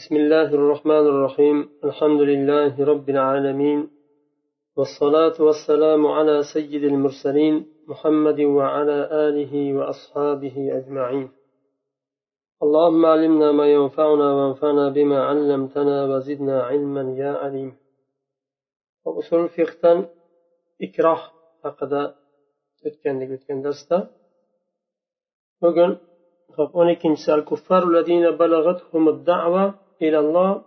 بسم الله الرحمن الرحيم. الحمد لله رب العالمين. والصلاة والسلام على سيد المرسلين محمد وعلى آله وأصحابه أجمعين. اللهم علمنا ما ينفعنا وانفعنا بما علمتنا وزدنا علما يا عليم. وأصول فقه إكراه. haqida o'tgandek o'tgan ikkinchisi al kuffaru ladina balagathum da'va إلى الله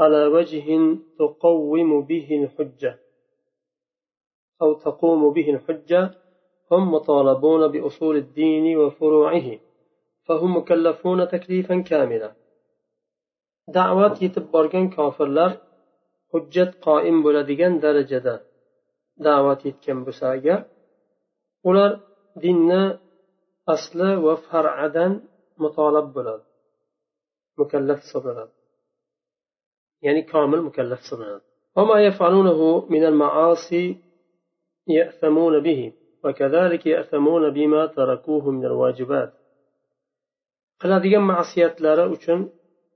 على وجه تقوم به الحجة. أو تقوم به الحجة. هم مطالبون بأصول الدين وفروعه. فهم مكلفون تكليفا كاملا. دعوات يتبرغن كافر لر حجة قائم بلدغن درجة. دعوات يتكن بساقة ولر ديننا أصل وفرعدا مطالب بلد مكلف صدرد ya'ni komil mukallaf hisoblanadi وما يفعلونه من المعاصي يأثمون به وكذلك يأثمون بما تركوه من الواجبات qiladigan ma'siyatlari uchun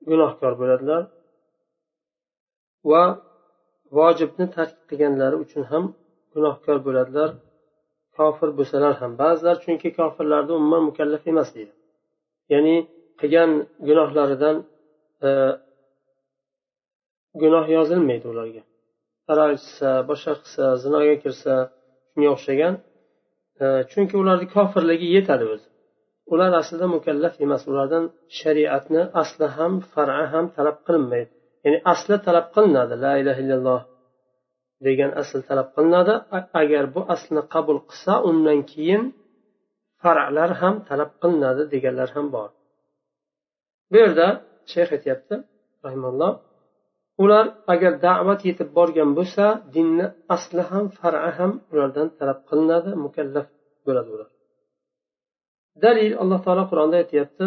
gunohkor bo'ladilar va vojibni tark qilganlari uchun ham gunohkor bo'ladilar kofir bo'lsalar ham ba'zilar chunki kofirlarni umuman mukallaf emas deydi ya'ni qilgan gunohlaridan gunoh yozilmaydi ularga. Aroq ichsa boshqa qilsa zinoga kirsa shunga o'xshagan e, chunki ularni kofirligi yetadi o'zi. Ular aslida mukallaf emas ulardan shariatni asli ham far'i ham talab qilinmaydi. Ya'ni asli talab qilinadi la ilaha illalloh degan asl talab qilinadi. Agar bu aslni qabul qilsa undan keyin far'lar ham talab qilinadi deganlar ham bor. Bu yerda shayx aytyapti rahimalloh ular agar da'vat yetib borgan bo'lsa dinni asli ham far'i ham ulardan talab qilinadi mukallaf bo'ladi ular. Dalil alloh taolo qur'onda aytyapti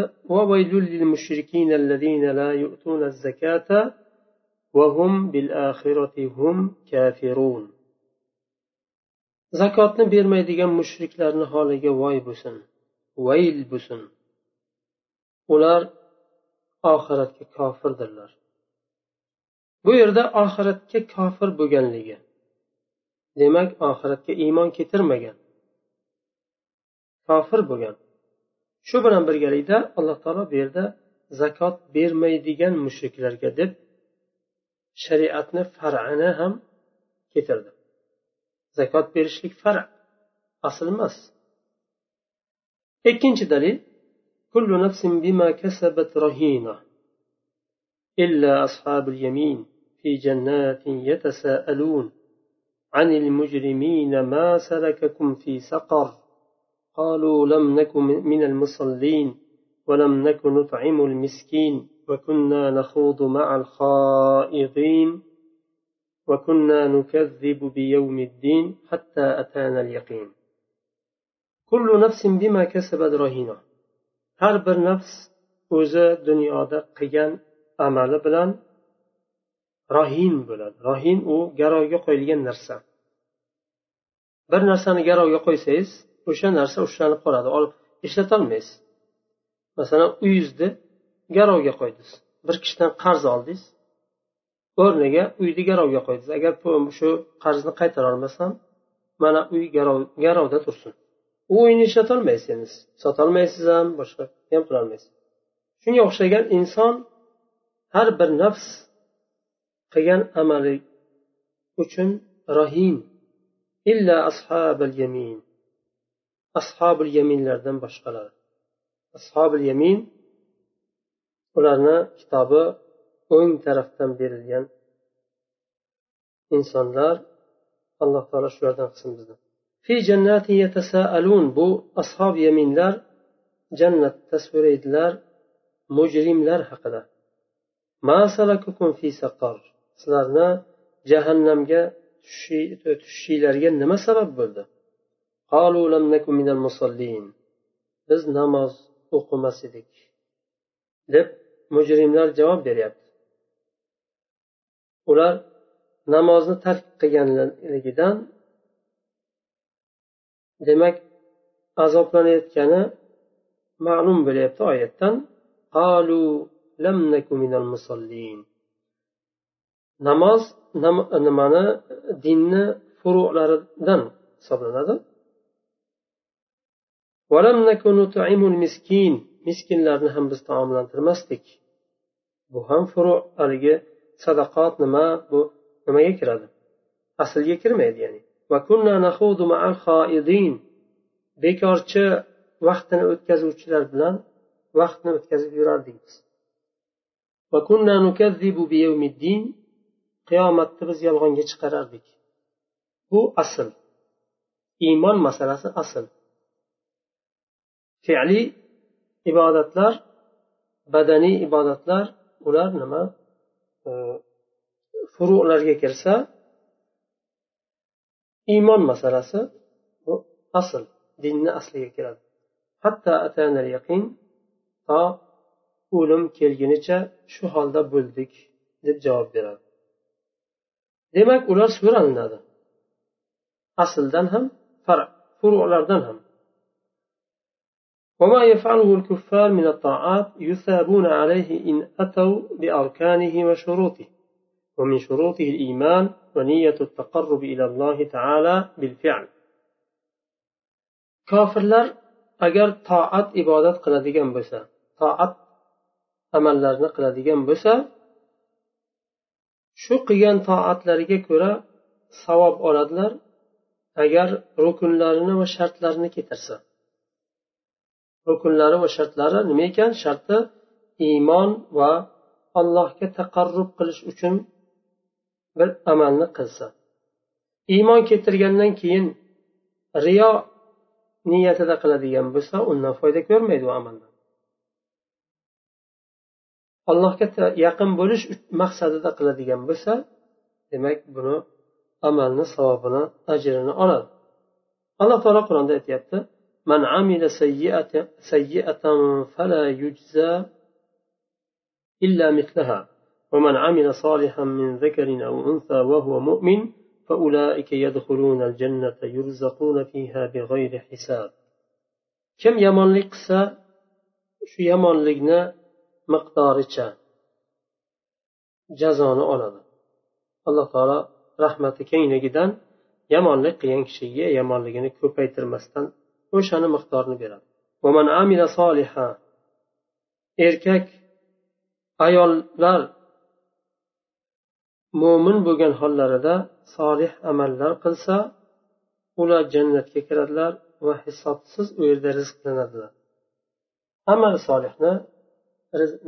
zakotni bermaydigan mushriklarni holiga voy bo'lsin vayl bo'lsin. Ular oxiratga kofirdirlar. Bu yerda oxiratga kofir bo'lganligi. Demak oxiratga iymon keltirmagan. Kofir bo'lgan. Shu bilan birgalikda alloh taolo bu yerda zakot bermaydigan mushriklarga deb shariatni far'ini ham keltirdi. Zakot berishlik far asl emas. Ikkinchi dalil إلا أصحاب اليمين في جنات يتساءلون عن المجرمين ما سلككم في سقر قالوا لم نكن من المصلين ولم نكن نطعم المسكين وكنا نخوض مع الخائضين وكنا نكذب بيوم الدين حتى أتانا اليقين. كل نفس بما كسبت رهينة. هر بر نفس o'zi dunyoda qilgan amali bilan rohin bo'ladi. Rohin u garovga qo'yilgan narsa. Bir narsani garovga qo'ysangiz o'sha narsa ushlanib qoladi. Olib ishlatolmaysiz masalan uyingizni garovga qo'ydingiz. Bir kishidan qarz oldingiz o'rniga uyni garovga qo'ydingiz. Agar shu qarzni qaytara olmasam mana uy garovda tursin. U uyni ishlatolmaysiz endi. Sotolmaysiz ham boshqa ham qilolmaysiz. Shunga o'xshagan inson har bir nafs qilgan amali uchun rohin. Illa ashabul yamin. Ashabul yaminlardan boshqalar ashabul yamin ularni kitobi o'ng tarafdan berilgan insonlar alloh taolo shulardan qilsin bizni. Fi jannati yatasaalun bu ashob yaminlar jannatda so'raydilar mujrimlar haqida. sizlarni jahannamga tushishinglarga nima sabab bo'ldi? Biz namoz o'qimas edik deb mujrimlar javob beryapti. Ular namozni tark qilganligidan demak azoblanayotgani ma'lum bo'lyapti oyatdan. Namoz nimani dinni furu'laridan hisoblanadi. Miskinlarni ham biz taomlantirmasdik. Bu ham furu haligi sadaqot nima bu nimaga kiradi? Aslga kirmaydi ya'ni. Bekorchi vaqtini o'tkazuvchilar bilan vaqtni o'tkazib yurardik biz qiyomatni biz yolg'onga chiqarardik. Bu asl. Iymon masalasi asl. Fe'liy ibodatlar badaniy ibodatlar ular nima? Furularga kirsa iymon masalasi bu asl dinni asliga kiradi. Hatto yaqin to o'lim kelgunicha shu holda bo'ldik deb javob beradi demak ular so'ralinadi asldan ham furulardan ham وما يفعله الكفار من الطاعات يثابون عليه إن أتوا بأركانه وشروطه ومن شروطه الإيمان ونية التقرب إلى الله تعالى بالفعل kofirlar agar toat ibodat qiladigan bo'lsa toat amallarni qiladigan bo'lsa shu qilgan toatlariga ko'ra savob oladilar agar rukunlarini va shartlarini keltirsa. Rukunlari va shartlari nima ekan? Sharti iymon va allohga taqarrub qilish uchun bir amalni qilsa. Iymon keltirgandan keyin riyo niyatida qiladigan bo'lsa undan foyda ko'rmaydi u amaldan. allohga yaqin bo'lish maqsadida qiladigan bo'lsa demak buni amalni savobini ajrini oladi alloh taolo qur'onda aytyapti من عمل سيئة, سيئة فلا يجزى إلا مثلها ومن عمل صالحا من ذكر أو أنثى وهو مؤمن فأولئك يدخلون الجنة يرزقون فيها بغير حساب كم يمن لقسا شو يمن لقنا miqdoricha jazoni oladi. Alloh taolo rahmati kengligidan yomonlik qilgan kishiga yomonligini ko'paytirmasdan o'shani miqdorini beradi. Erkak ayollar mo'min bo'lgan hollarida solih amallar qilsa ular jannatga kiradilar va hisobsiz u yerda rizqlanadilar. Amal solihni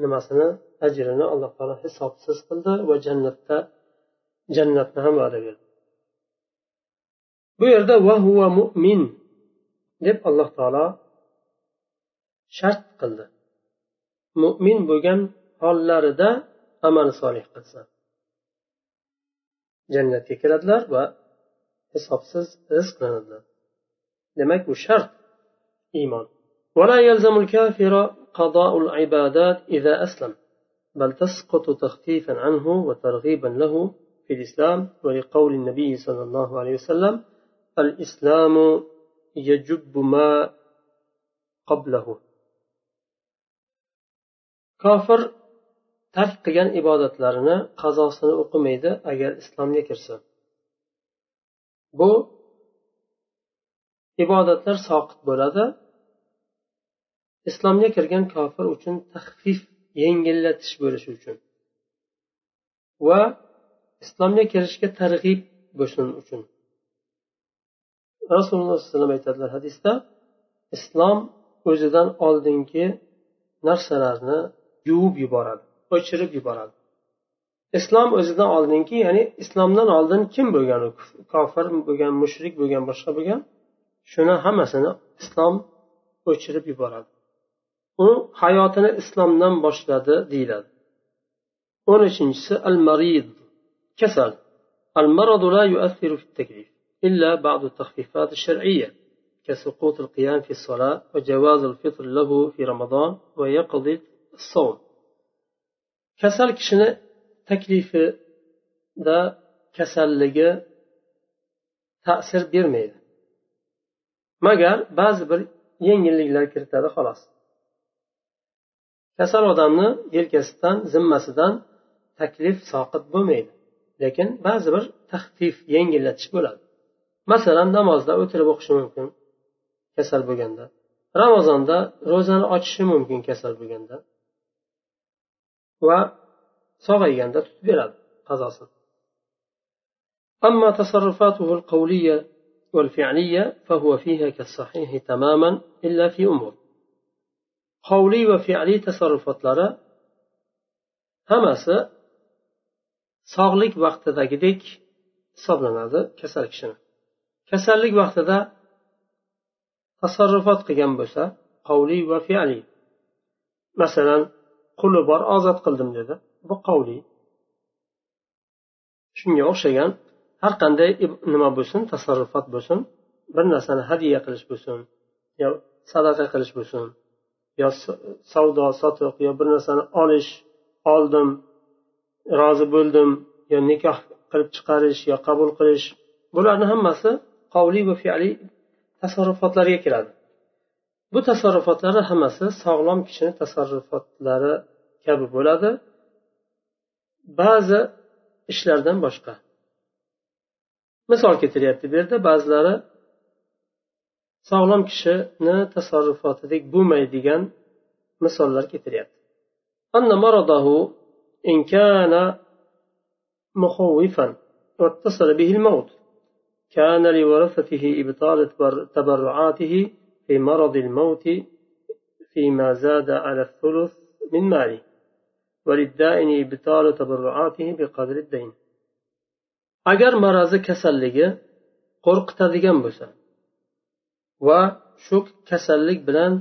nimasini ajrini alloh taolo hisobsiz qildi va jannatda jannatni ham va'da berdi. Bu yerda va huva mo'min deb alloh taolo shart qildi. Mo'min bo'lgan hollarida amal solih qilsa jannatga kiradilar va hisobsiz rizqlanadilar. Demak bu shart iymon. قضاء العبادات إذا أسلم بل تسقط تخفيفا عنه وترغيبا له في الإسلام ولقول النبي صلى الله عليه وسلم الإسلام يجب ما قبله kofir tark qilgan ibodatlarini qazosini o'qimaydi agar islomga kirsa bu ibodatlar soqit bo'ladi islomga kirgan kofir uchun taxfif yengillatish bo'lishi uchun va islomga kirishga targ'ib bo'lsin uchun. Rasululloh sallallohu alayhi vasallam aytadilar hadisda islom o'zidan oldingi narsalarni yuvib yuboradi o'chirib yuboradi. Islom o'zidan oldingi ya'ni islomdan oldin kim bo'lgan u kofir bo'lgan mushrik bo'lgan boshqa bo'lgan shuni hammasini islom o'chirib yuboradi. u hayotini islomdan boshladi deyiladi o'n uchinchisi al marid kasal al maradu la yu'athiru fi taklif إلا بعض التخفيفات الشرعية كسقوط القيام في الصلاة وجواز الفطر له في رمضان ويقضي الصوم kasal kishini taklifida kasalligi ta'sir bermaydi magar ba'zi bir yengilliklar kiritadi xolos kasal odamni yelkasidan zimmasidan taklif soqit bo'lmaydi lekin ba'zi bir taxfif yengillatish bo'ladi masalan namozda o'tirib o'qishi mumkin kasal bo'lganda ramazonda ro'zani ochishi mumkin kasal bo'lganda va sog'ayganda tutib beradi qazosini أما تصرفاته القولية والفعلية فهو فيها كالصحيح تماما إلا في أمور qavliy va fe'liy tasarrufotlari hammasi sog'lik vaqtidagidek hisoblanadi kasal kishini. Kasallik vaqtida tasarrufot qilgan bo'lsa qavliy va fe'liy masalan quli bor ozod qildim dedi. Bu qavliy shunga o'xshagan har qanday nima bo'lsin tasarrufot bo'lsin bir narsani hadya qilish bo'lsin yo sadaqa qilish bo'lsin yo savdo sotiq yo bir narsani olish oldim rozi bo'ldim yo nikoh qilib chiqarish yo qabul qilish bularni hammasi qovli va fi'li tasarrufotlarga kiradi. Bu tasarrufotlari hammasi sog'lom kishini tasarrufotlari kabi bo'ladi. Ba'zi ishlardan boshqa. Misol keltiryapti bu yerda ba'zilari sog'lom kishini tasarrufotidek bo'lmaydigan misollar keltiryapti إن كان مخوفا واتصل به الموت كان لورثته إبطال تبرعاته في مرض الموت فيما زاد على الثلث من ماله وللدائن إبطال تبرعاته بقدر الدين agar marazi kasalligi qo'rqitadigan bo'lsa va shu kasallik bilan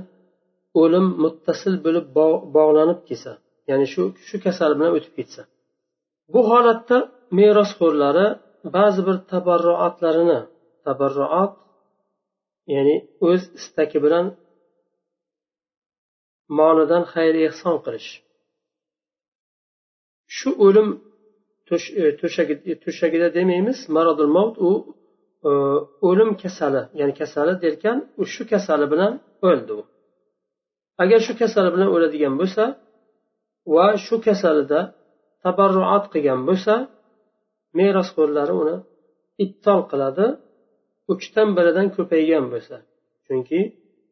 o'lim muttasil bo'lib bog'lanib kelsa ya'ni shu shu kasal bilan o'tib ketsa. Bu holatda merosxo'rlari ba'zi bir tabarruatlarini tabarruat ya'ni o'z istagi bilan molidan xayr ehson qilish. Shu o'lim to'shagida e, e, demaymiz marodul mavt u o'lim kasali ya'ni kasali derkan u shu kasali bilan o'ldi u. Agar shu kasali bilan o'ladigan bo'lsa va shu kasalida tabarruat qilgan bo'lsa merosxo'rlari uni ittol qiladi uchdan biridan ko'paygan bo'lsa. Chunki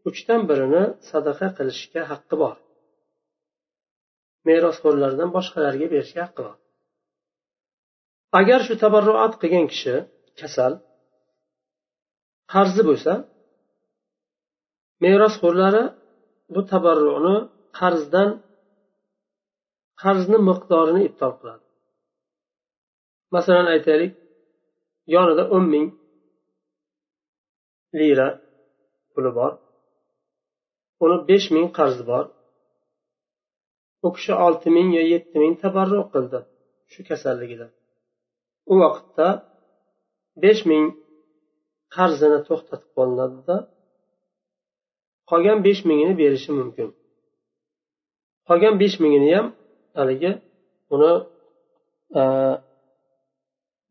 uchdan birini sadaqa qilishga haqqi bor. Merosxo'rlardan boshqalarga berishga haqqi bor. Agar shu tabarruat qilgan kishi kasal qarzi bo'lsa merosxo'rlari bu tabarruni qarzdan qarzni miqdorini ibtol qiladi. Masalan aytaylik yonida o'n ming lira puli bor uni besh ming qarzi bor u kishi olti ming yo yetti ming tabarruq qildi shu kasalligida u vaqtda besh ming qarzini to'xtatib qo'yinadida qolgan besh mingini berishi mumkin qolgan besh mingini ham haligi uni e,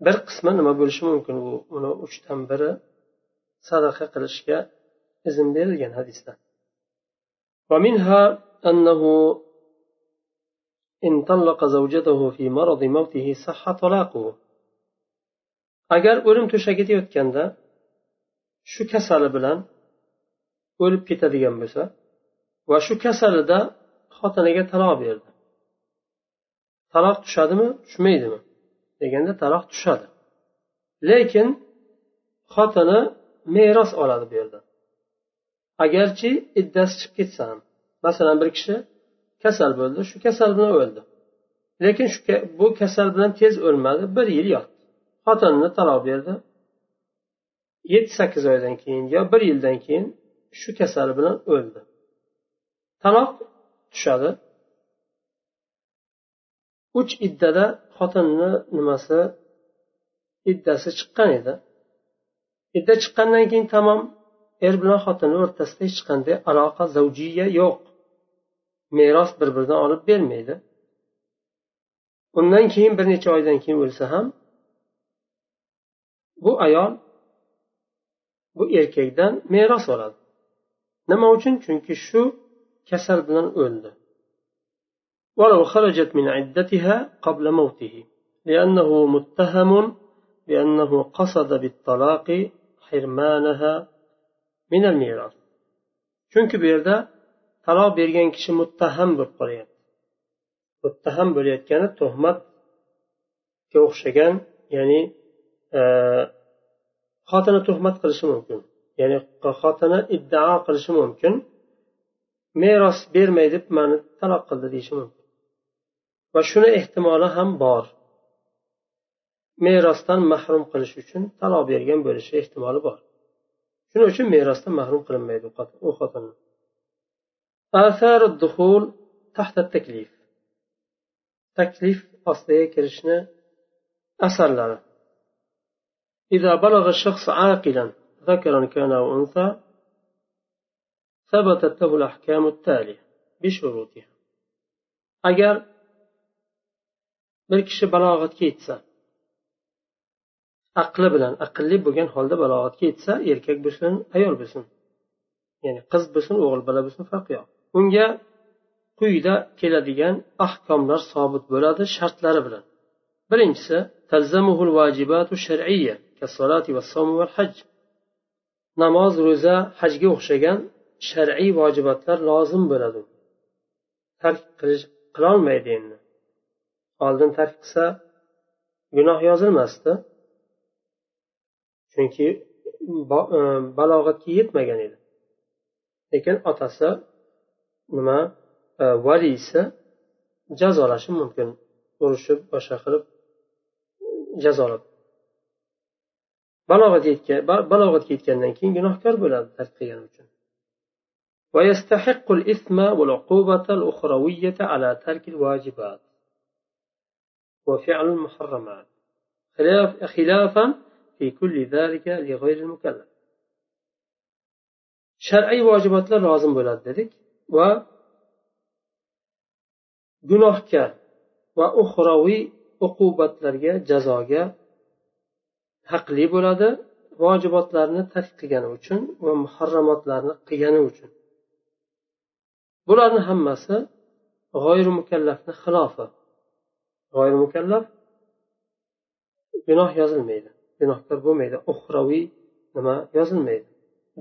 bir qismi nima bo'lishi mumkin u uni uchdan biri sadaqa qilishga izn berilgan hadisda ومنها أنه إن طلق زوجته في مرض موته صح طلاقه agar o'lim to'shagida yotganda shu kasali bilan o'lib ketadigan bo'lsa va shu kasalida xotiniga taloq berdi. Taloq tushadimi tushmaydimi deganda taloq tushadi. Lekin xotini meros oladi bu yerda. Agarchi iddasi chiqib ketsa ham masalan bir kishi kasal bo'ldi shu kasal bilan o'ldi. Lekin shu bu kasal bilan tez o'lmadi bir yil yotdi. Xotinini taloq berdi yetti sakkiz oydan keyin yo bir yildan keyin shu kasali bilan o'ldi. Taloq tushadi. Uch iddada xotinni nimasi iddasi chiqqan edi. Idda chiqqandan keyin tamom er bilan xotinni o'rtasida hech qanday aloqa zavjiya yo'q. Meros bir biridan olib bermaydi. Undan keyin bir necha oydan keyin o'lsa ham bu ayol bu erkakdan meros oladi nima uchun chunki shu kasal bilan o'ldi ولو خرجت من عدتها قبل موته لأنه متهم بأنه قصد بالطلاق حرمانها من الميراث chunki bu yerda taloq bergan kishi muttaham bo'lib qolyapti muttaham bo'layotgani tuhmatga o'xshagan ya'ni e, xotini tuhmat qilishi mumkin ya'ni xotini iddao qilishi mumkin meros bermay deb mani taloq qildi deyishi mumkin va shuni ehtimoli ham bor merosdan mahrum qilish uchun taloq bergan bo'lishi ehtimoli bor shuning uchun merosdan mahrum qilinmaydi u xotinni آثار الدخول تحت التكليف تكليف ostiga kirishni asarlari إذا بلغ الشخص عاقلا ذكرا كان أو أنثى ثبتت له الأحكام التالية بشروطها agar bir kishi balog'atga yetsa aqli bilan aqlli bo'lgan holda balog'atga yetsa erkak bo'lsin ayol bo'lsin ya'ni qiz bo'lsin o'g'il bola bo'lsin farqi yo'q unga quyida keladigan ahkomlar sobit bo'ladi shartlari bilan birinchisi namoz ro'za hajga o'xshagan shar'iy vojibotlar lozim bo'ladi. Tark qilish qilolmaydi endi. Oldin tark qilsa gunoh yozilmasdi. Chunki e, balog'atga yetmagan edi. Lekin otasi nima e, valiysi jazolashi mumkin. Urishib boshqa qilib jazolab balog'atga yetgandan keyin gunohkor bo'ladi tark qilgani uchun ويستحق الإثم والعقوبة الأخروية على ترك الواجبات وفعل المحرمات خلاف خلافا في كل ذلك لغير المكلف shar'iy vojibotlar lozim bo'ladi dedik va gunohga va uxroviy uqubatlarga jazoga haqli bo'ladi vojibotlarni tark qilgani uchun va muharramotlarni qilgani uchun. Bularni hammasi g'oyri mukallafni xilofi. G'oyri mukallaf gunoh yozilmaydi gunohkor bo'lmaydi uxraviy nima yozilmaydi.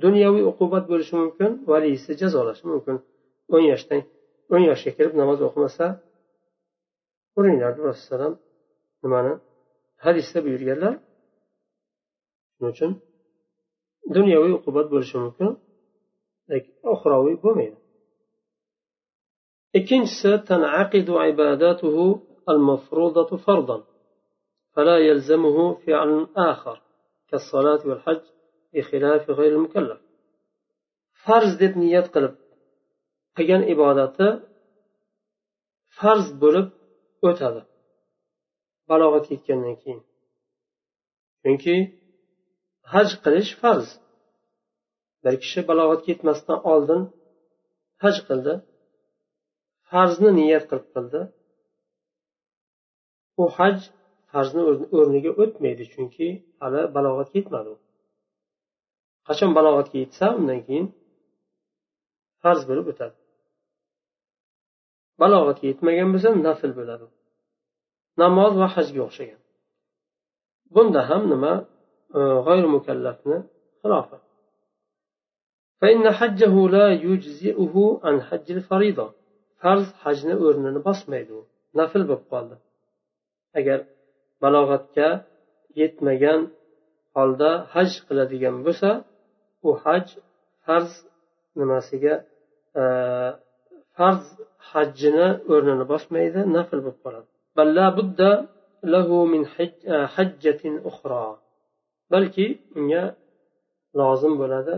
Dunyoviy uqubat bo'lishi mumkin valiysi jazolashi mumkin. o'n yoshdan o'n yoshga kirib namoz o'qimasa uringlar rasululloh nimani hadisda buyurganlar shuning uchun dunyoviy uqubat bo'lishi mumkin lekin oxiraviy bo'lmaydi ikkinchisi تنعقد عباداته المفروضة فرضا فلا يلزمه فعل آخر كالصلاة والحج بخلاف غير المكلف farz deb niyat qilib qilgan ibodati farz bo'lib o'tadi balog'atga yetgandan keyin chunki haj qilish farz. Bir kishi balog'atga yetmasdan oldin haj qildi. Farzni niyat qilib qildi. U haj farzni o'rniga o'tmaydi chunki hali balog'atga yetmadi u. Qachon balog'atga yetsa undan keyin farz bo'lib o'tadi. Balog'atga yetmagan bo'lsa nafl bo'ladi. Namoz va hajga o'xshagan. Bunda ham nima? g'oyri mukallafni xilofi فإن حجه لا يجزئه عن حج الفريضة farz hajni o'rnini bosmaydi u nafl bo'lib qoldi agar balog'atga yetmagan holda haj qiladigan bo'lsa u haj farz nimasiga e, farz hajjini o'rnini bosmaydi nafl bo'lib qoladi balki unga lozim bo'ladi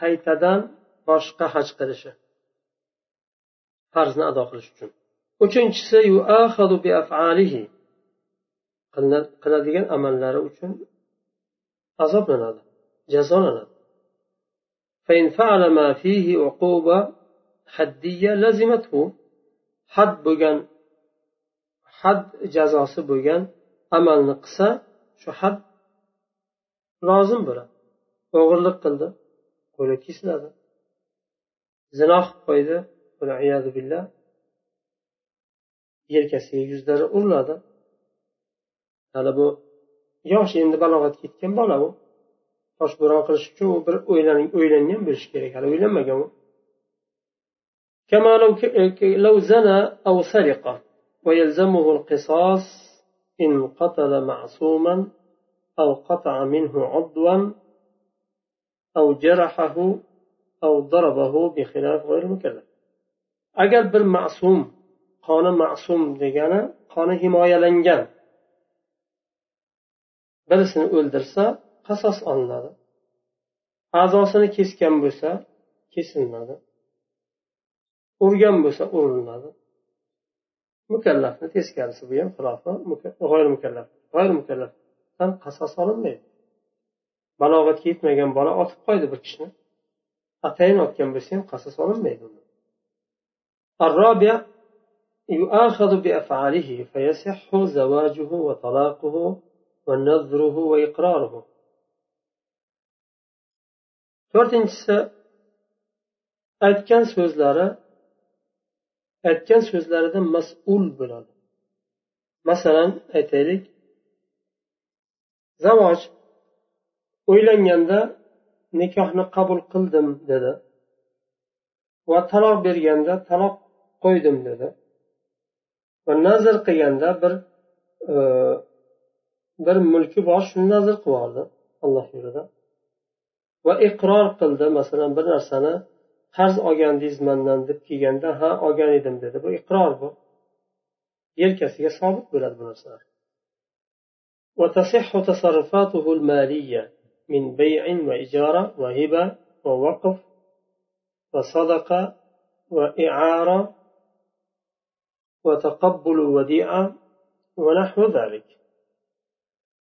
qaytadan boshqa haj qilishi farzni ado qilish uchun uchinchisi qiladigan amallari uchun azoblanadi jazolanadi فإن فعل ما فيه عقوبة حدية لزمته حد بغن حد جزاسي بغن amalni qilsa shu had lozim bo'ladi o'g'irlik qildi qo'li kesiladi zino qilib qo'ydi billah yelkasiga yuzlari uriladi hali bu yosh endi balog'atga yetgan bola u toshbo'ron qilish uchun u bir o'ylangan bo'lishi kerak hali uylanmagan u كما لو لو زنى أو سرق ويلزمه القصاص إن قتل معصوما أو قطع منه عضوا أو جرحه أو ضربه بخلاف غير المكلف agar bir ma'sum qoni ma'sum degani qoni himoyalangan birisini o'ldirsa qasos olinadi a'zosini kesgan bo'lsa kesiladi urgan bo'lsa uriladi mukallafni teskarisi bu ham xilofi g'oyir mukallaf g'oyir mukallafdan qasos olinmaydi balog'atga yetmagan bola otib qo'ydi bir kishini atayin otgan bo'lsa ham qasos olinmaydi الرابع يؤاخذ بأفعاله فيصح زواجه وطلاقه ونذره وإقراره to'rtinchisi aytgan so'zlari aytgan so'zlaridan mas'ul bo'ladi masalan aytaylik zavoj o'ylanganda nikohni qabul qildim dedi. Va taloq berganda taloq qo'ydim dedi. Va nazr qilganda bir e, bir mulki bor shuni nazr qilib yubordi alloh yo'lida. Va iqror qildi masalan bir narsani qarz olgandingiz mandan deb kelganda ha olgan edim dedi. Bu iqror bu. Yelkasiga sobit bo'ladi bu narsalar. وتصح تصرفاته المالية من بيع وإجارة وهبة ووقف وصدقه واعاره وتقبل وديعه ونحو ذلك.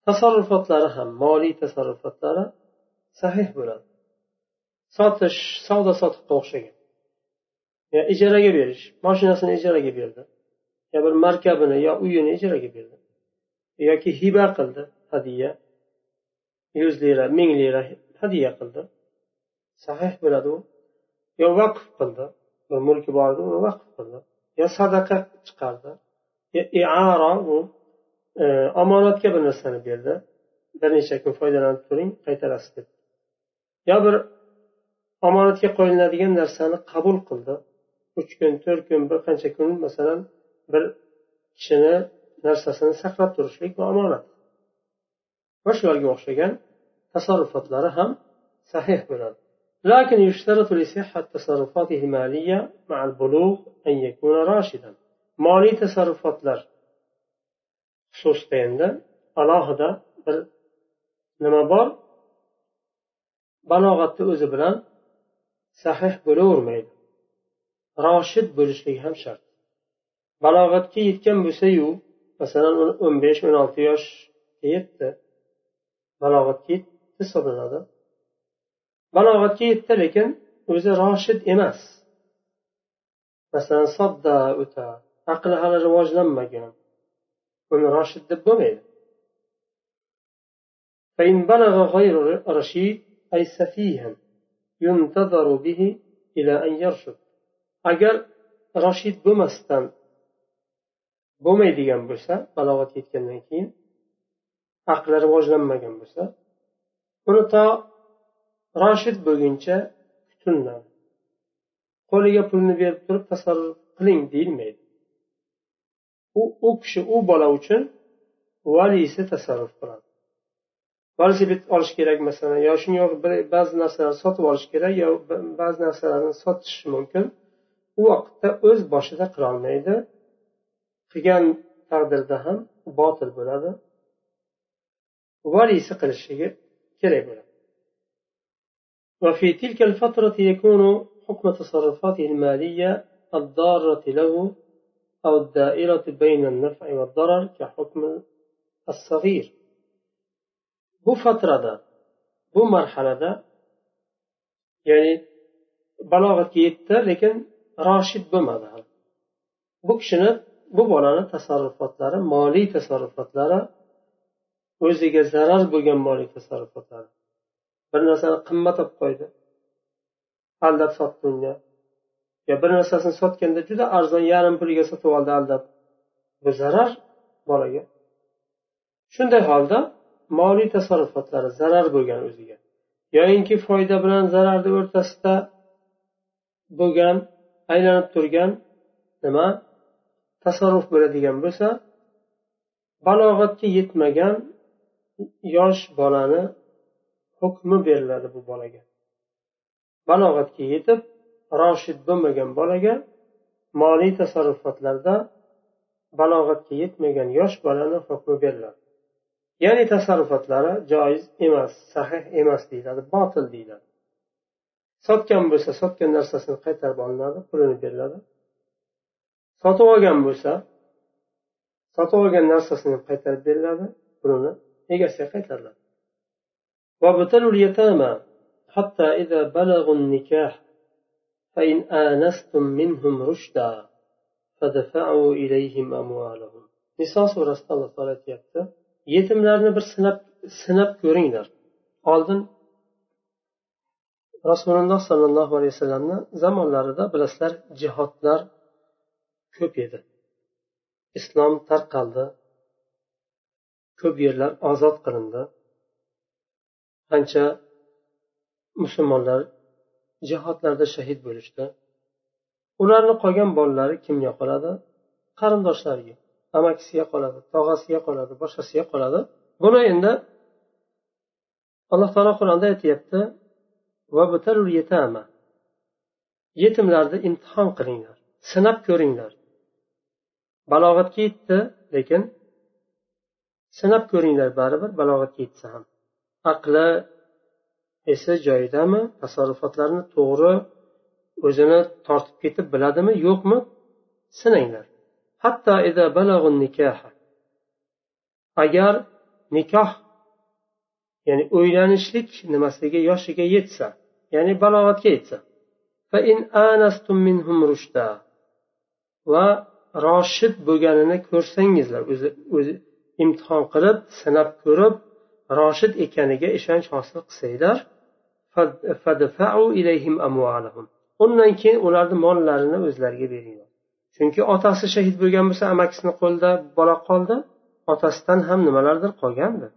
تصرفات لرهم مالي تصرفات لرهم صحيح بلا ساتش سودا سات قوشي يا إجارة كبيرش ماشي ناس إجارة كبيرة يا بالمركبنا يا أيون إجارة كبيرة yoki hiba qildi hadya yuz lira ming lira hadya qildi. Sahih bo'ladi u. Yo vaqf qildi bir mulki bor edi uni vaqf qildi. Yo sadaqa chiqardi yo iaro u e, omonatga bir narsani berdi. Bir necha kun foydalanib turing qaytarasiz deb. Yo bir omonatga qo'yiladigan narsani qabul qildi. Uch kun to'rt kun bir qancha kun masalan bir kishini narsasini saqlab turishlik bu omonat va shularga o'xshagan tasarrufotlari ham sahih bo'ladi لكن يشترط لصحة تصرفاته المالية مع البلوغ أن يكون راشدا مالي تصرفات لر xususda endi alohida bir nima bor balog'atni o'zi bilan sahih bo'lavermaydi roshid bo'lishligi ham shart balog'atga yetgan bo'lsayu masalan o'n besh o'n olti yoshga yetdi balog'atga yetdi hisoblanadi balog'atga yetdi lekin o'zi roshid emas masalan sodda o'ta aqli hali rivojlanmagan uni roshid deb bo'lmaydi فإن بلغ غير رشيد أي سفيها ينتظر به إلى أن يرشد agar rashid bo'lmasdan bo'lmaydigan bo'lsa balog'atga yetgandan keyin aqli rivojlanmagan bo'lsa uni to roshid bo'lguncha kutiladi qo'liga pulni berib turib tasarruf qiling deyilmaydi. U u kishi u bola uchun valisi tasarruf qiladi. Velosiped olish kerak masalan yo shunga ba'zi narsalarni sotib olish kerak yo ba'zi narsalarni sotishi mumkin. U vaqtda o'z boshida qilolmaydi. Qilgan taqdirda ham botil bo'ladi valisi qilishligi kerak bo'ladi وفي تلك الفترة يكون حكم تصرفاته المالية الضارة له أو الدائرة بين النفع والضرر كحكم الصغير bu fatrada bu marhalada ya'ni balog'atga yetdi lekin roshid bo'lmadi bu kishini bu bolani tasarrufotlari moliy tasarrufotlari o'ziga zarar bo'lgan moliy tasarrufotlari. Bir narsani qimmat olib qo'ydi. Aldab sotdi unga yo bir narsasini sotganda juda arzon yarim puliga sotib oldi aldab. Bu zarar bolaga. Shunday holda moliy tasarrufotlari zarar bo'lgan o'ziga. Yoyinki foyda bilan zararni o'rtasida bo'lgan aylanib turgan nima? Tasarruf bo'ladigan bo'lsa balog'atga yetmagan yosh bolani hukmi beriladi bu bolaga. Balog'atga yetib roshid bo'lmagan bolaga moliy tasarrufotlarda balog'atga yetmagan yosh bolani hukmi beriladi. Ya'ni tasarrufotlari joiz emas sahih emas deyiladi botil deyiladi. Sotgan bo'lsa sotgan narsasini qaytarib olinadi pulini beriladi. sotib olgan bo'lsa sotib olgan narsasini qaytarib beriladi pulini egasiga qaytariladi حتى إذا بلغوا النكاح فإن آنستم منهم رشدا فدفعوا إليهم أموالهم niso surasida alloh taolo aytyapti yetimlarni bir sinab sinab ko'ringlar oldin rasululloh sollallohu alayhi vasallamni zamonlarida bilasizlar jihodlar ko'p edi. Islom tarqaldi ko'p yerlar ozod qilindi. Qancha musulmonlar jihodlarda shahid bo'lishdi. Ularni qolgan bolalari kimga qoladi? Qarindoshlariga amakisiga qoladi tog'asiga qoladi boshqasiga qoladi. Buni endi alloh taolo qur'onda aytyapti yetimlarni imtihon qilinglar sinab ko'ringlar. Balog'atga yetdi lekin sinab ko'ringlar baribir balog'atga yetsa ham. Aqli esi joyidami tasarrufotlarni to'g'ri o'zini tortib ketib biladimi yo'qmi sinanglar. Hatto agar nikoh ya'ni uylanishlik nimasiga yoshiga yetsa ya'ni balog'atga yetsa. Va roshid bo'lganini ko'rsangizlar. O'zi o'zi imtihon qilib sinab ko'rib roshid ekaniga ishonch hosil qilsanglar undan keyin ularni mollarini o'zlariga beringlar. Chunki otasi shahid bo'lgan bo'lsa amakisini qo'lida bola qoldi otasidan ham nimalardir qolgandi.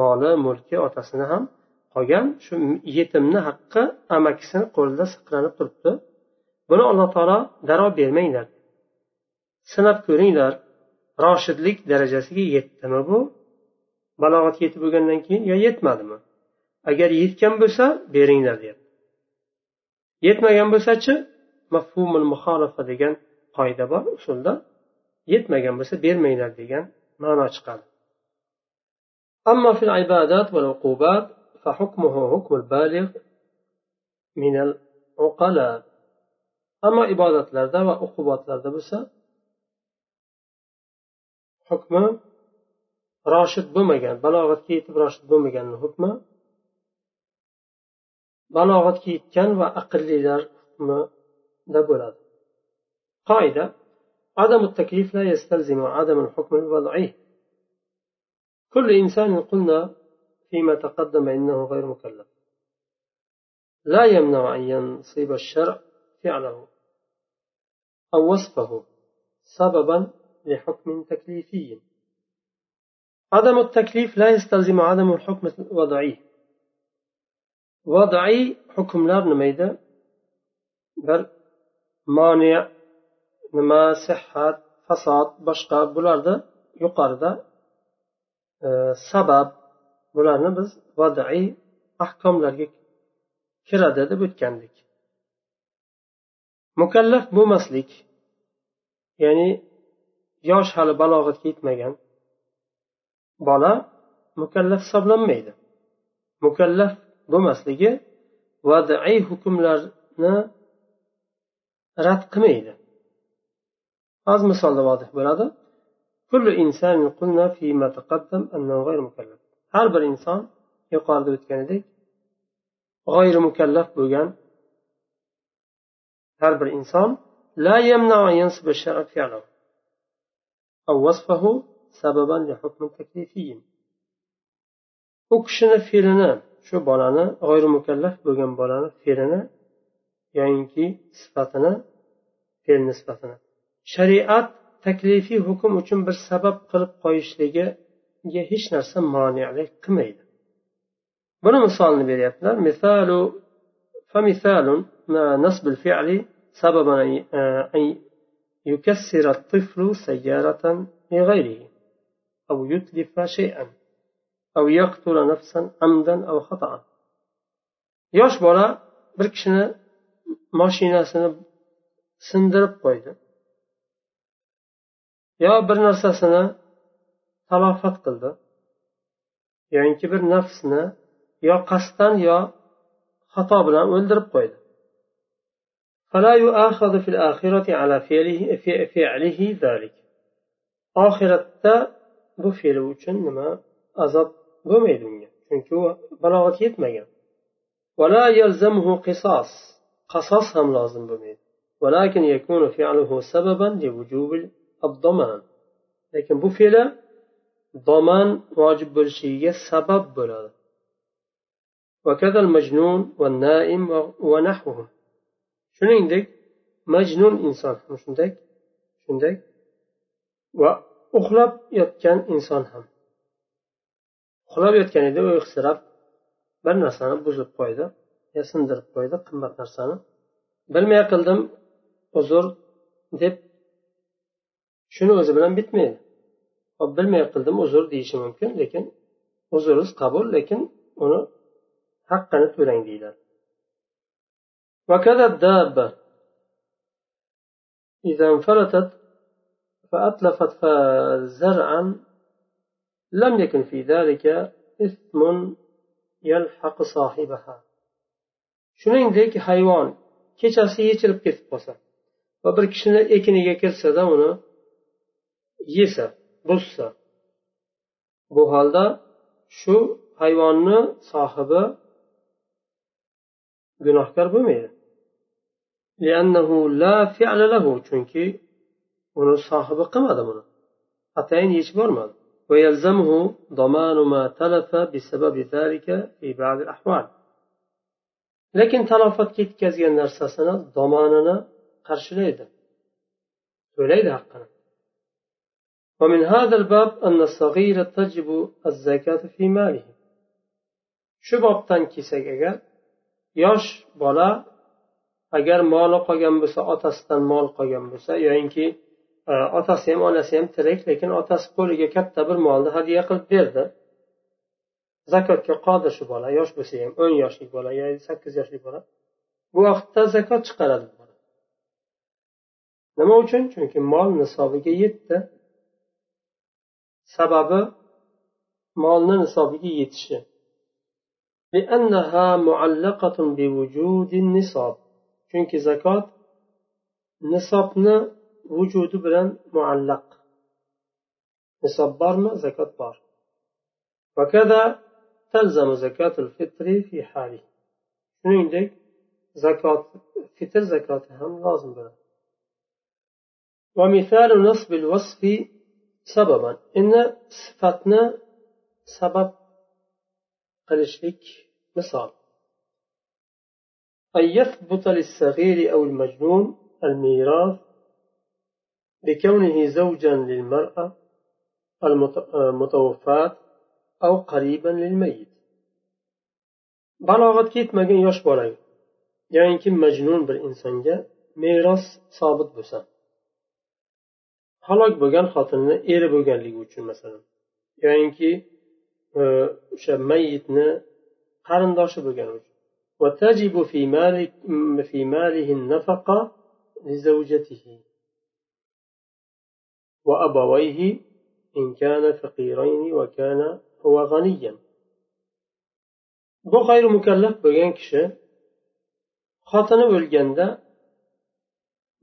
Moli mulki otasini ham qolgan. Shu yetimni haqqi amakisini qo'lida saqlanib turibdi. Buni alloh taolo darrov bermanglar. sinab ko'ringlar roshidlik darajasiga yetdimi bu balog'atga yetib bo'lgandan keyin yo yetmadimi agar yetgan bo'lsa beringlar deyapti yetmagan bo'lsachi mafhumul muxolifa degan qoida bor usulda yetmagan bo'lsa bermanglar degan ma'no chiqadi أما في العبادات والعقوبات فحكمه حكم البالغ من العقلاء أما ibodatlarda va uqubatlarda bo'lsa hukmi roshid bo'lmagan balog'atga yetib roshid bo'lmaganni hukmi balog'atga yetgan va aqllilar hukmida bo'ladi qoida عدم التكليف لا يستلزم عدم الحكم الوضعي كل إنسان قلنا فيما تقدم إنه غير مكلف لا يمنع أن ينصب الشرع فعله أو وصفه سببا لحكم تكليفي عدم التكليف لا يستلزم عدم الحكم الوضعي vodiy hukmlar nima edi bir moni nima sihhat fasod boshqa bularni yuqorida e, sabab bularni biz vodiy ahkomlarga kiradi deb o'tgandik mukallaf bo'lmaslik ya'ni yosh hali balog'atga yetmagan bola mukallaf hisoblanmaydi. Mukallaf bo'lmasligi vadiy hukmlarni rad qilmaydi. Hozir misolda vodih bo'ladi. Har bir inson yuqorida o'tganidek g'oyri mukallaf bo'lgan har bir inson la yamna yansib sharaf أو وصفه سببا لحكم تكليفي u kishini fe'lini shu bolani g'oyri mukallaf bo'lgan bolani fe'lini yoyinki sifatini fe'lni sifatini shariat taklifiy hukm uchun bir sabab qilib qo'yishligiga hech narsa monelik qilmaydi buni misolini beryaptilar misalu فمثال نصب الفعل سببا أن يكسر الطفل سيارة لغيره أو يتلف شيئا أو يقتل نفسا عمدا أو خطأ yosh bola bir kishini mashinasini sindirib qo'ydi yo bir narsasini talofat qildi yoinki bir nafsni yo qasddan yo xato bilan o'ldirib qo'ydi فلا يؤاخذ في الآخرة على فعله, فعله ذلك. آخرة بفعل وشن أزب أزد بميدنيا چونكو بلاغت يتميا. ولا يلزمه قصاص. قصصهم لازم بميد ولكن يكون فعله سببا لوجوب الضمان. لكن بفعل ضمان واجب بلشية السبب بلاد وكذا المجنون والنائم ونحوهم shuningdek majnun inson shunday shunday va uxlab yotgan inson ham. Uxlab yotgan edi uyqusirab bir narsani buzib qo'ydi yo sindirib qo'ydi qimmat narsani. Bilmay qildim uzr deb shuni o'zi bilan bitmaydi. Hop bilmay qildim uzr deyishi mumkin lekin uzringiz qabul lekin uni haqqini to'lang deyiladi وكذا الدابة إذا انفلتت فأتلفت زرعا لم يكن في ذلك إثم يلحق صاحبها shuningdek hayvon kechasi yechilib ketib qolsa va bir kishini ekiniga kirsada uni yesa buzsa bu holda shu hayvonni sohibi gunohkor bo'lmaydi لأنه لا فعل له چونكي ونو صاحب قمى دمنا أتين يشبر من ويلزمه ضمان ما تلف بسبب ذلك في بعض الأحوال. لكن تلفت كيت كزي النرساسنا ضماننا قرش ليدا وليد حقنا ومن هذا الباب أن الصغير تجب الزكاة في ماله. شباب بابتن كيسك أجل يوش بلا agar moli qolgan bo'lsa otasidan mol qolgan bo'lsa yoyinki otasi ham onasi ham tirik lekin otasi qo'liga katta bir molni hadya qilib berdi zakotga qodir shu bola yosh bo'lsa ham o'n yoshlik bola yo sakkiz yoshlik bola bu vaqtda zakot chiqaradi nima uchun chunki mol nisobiga yetdi sababi molni nisobiga yetishi لأنها معلقة بوجود النصاب chunki zakot nisobni vujudi bilan muallaq nisob bormi zakot bor shuningdek zakot fitr zakoti ham lozim bo'ladi ومثال نصب الوصف سببا إن صفتنا سبب قلشلك مثال أن يثبت للصغير أو المجنون الميراث بكونه زوجا للمرأة المتوفاة أو قريبا للميت balog'atga yetmagan yosh bolaga yoyinki majnun bir insonga meros sobit bo'lsa halok bo'lgan xotinni eri bo'lganligi uchun masalan yoyinki o'sha mayitni qarindoshi bo'lgani uchun وتجب في مال في ماله النفقة لزوجته وأبويه إن كان فقيرين وكان هو غنيا bu g'ayri mukallaf bo'lgan kishi xotini o'lganda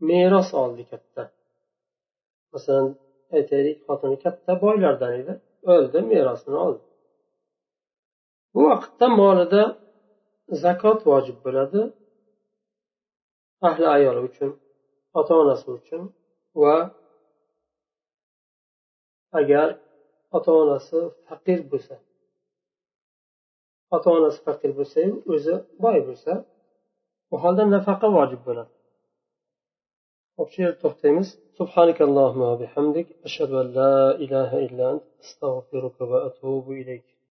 meros oldi katta masalan aytaylik xotini katta boylardan edi o'ldi merosini oldi bu vaqtda molida zakot vojib bo'ladi ahli ayoli uchun ota onasi uchun va agar ota onasi faqir bo'lsa ota onasi faqir bo'lsayu o'zi boy bo'lsa bu holda nafaqa vojib bo'ladi hop shu yerda to'xtaymiz سبحانك اللهم وبحمدك أشهد أن لا إله إلا أنت أستغفرك وأتوب إليك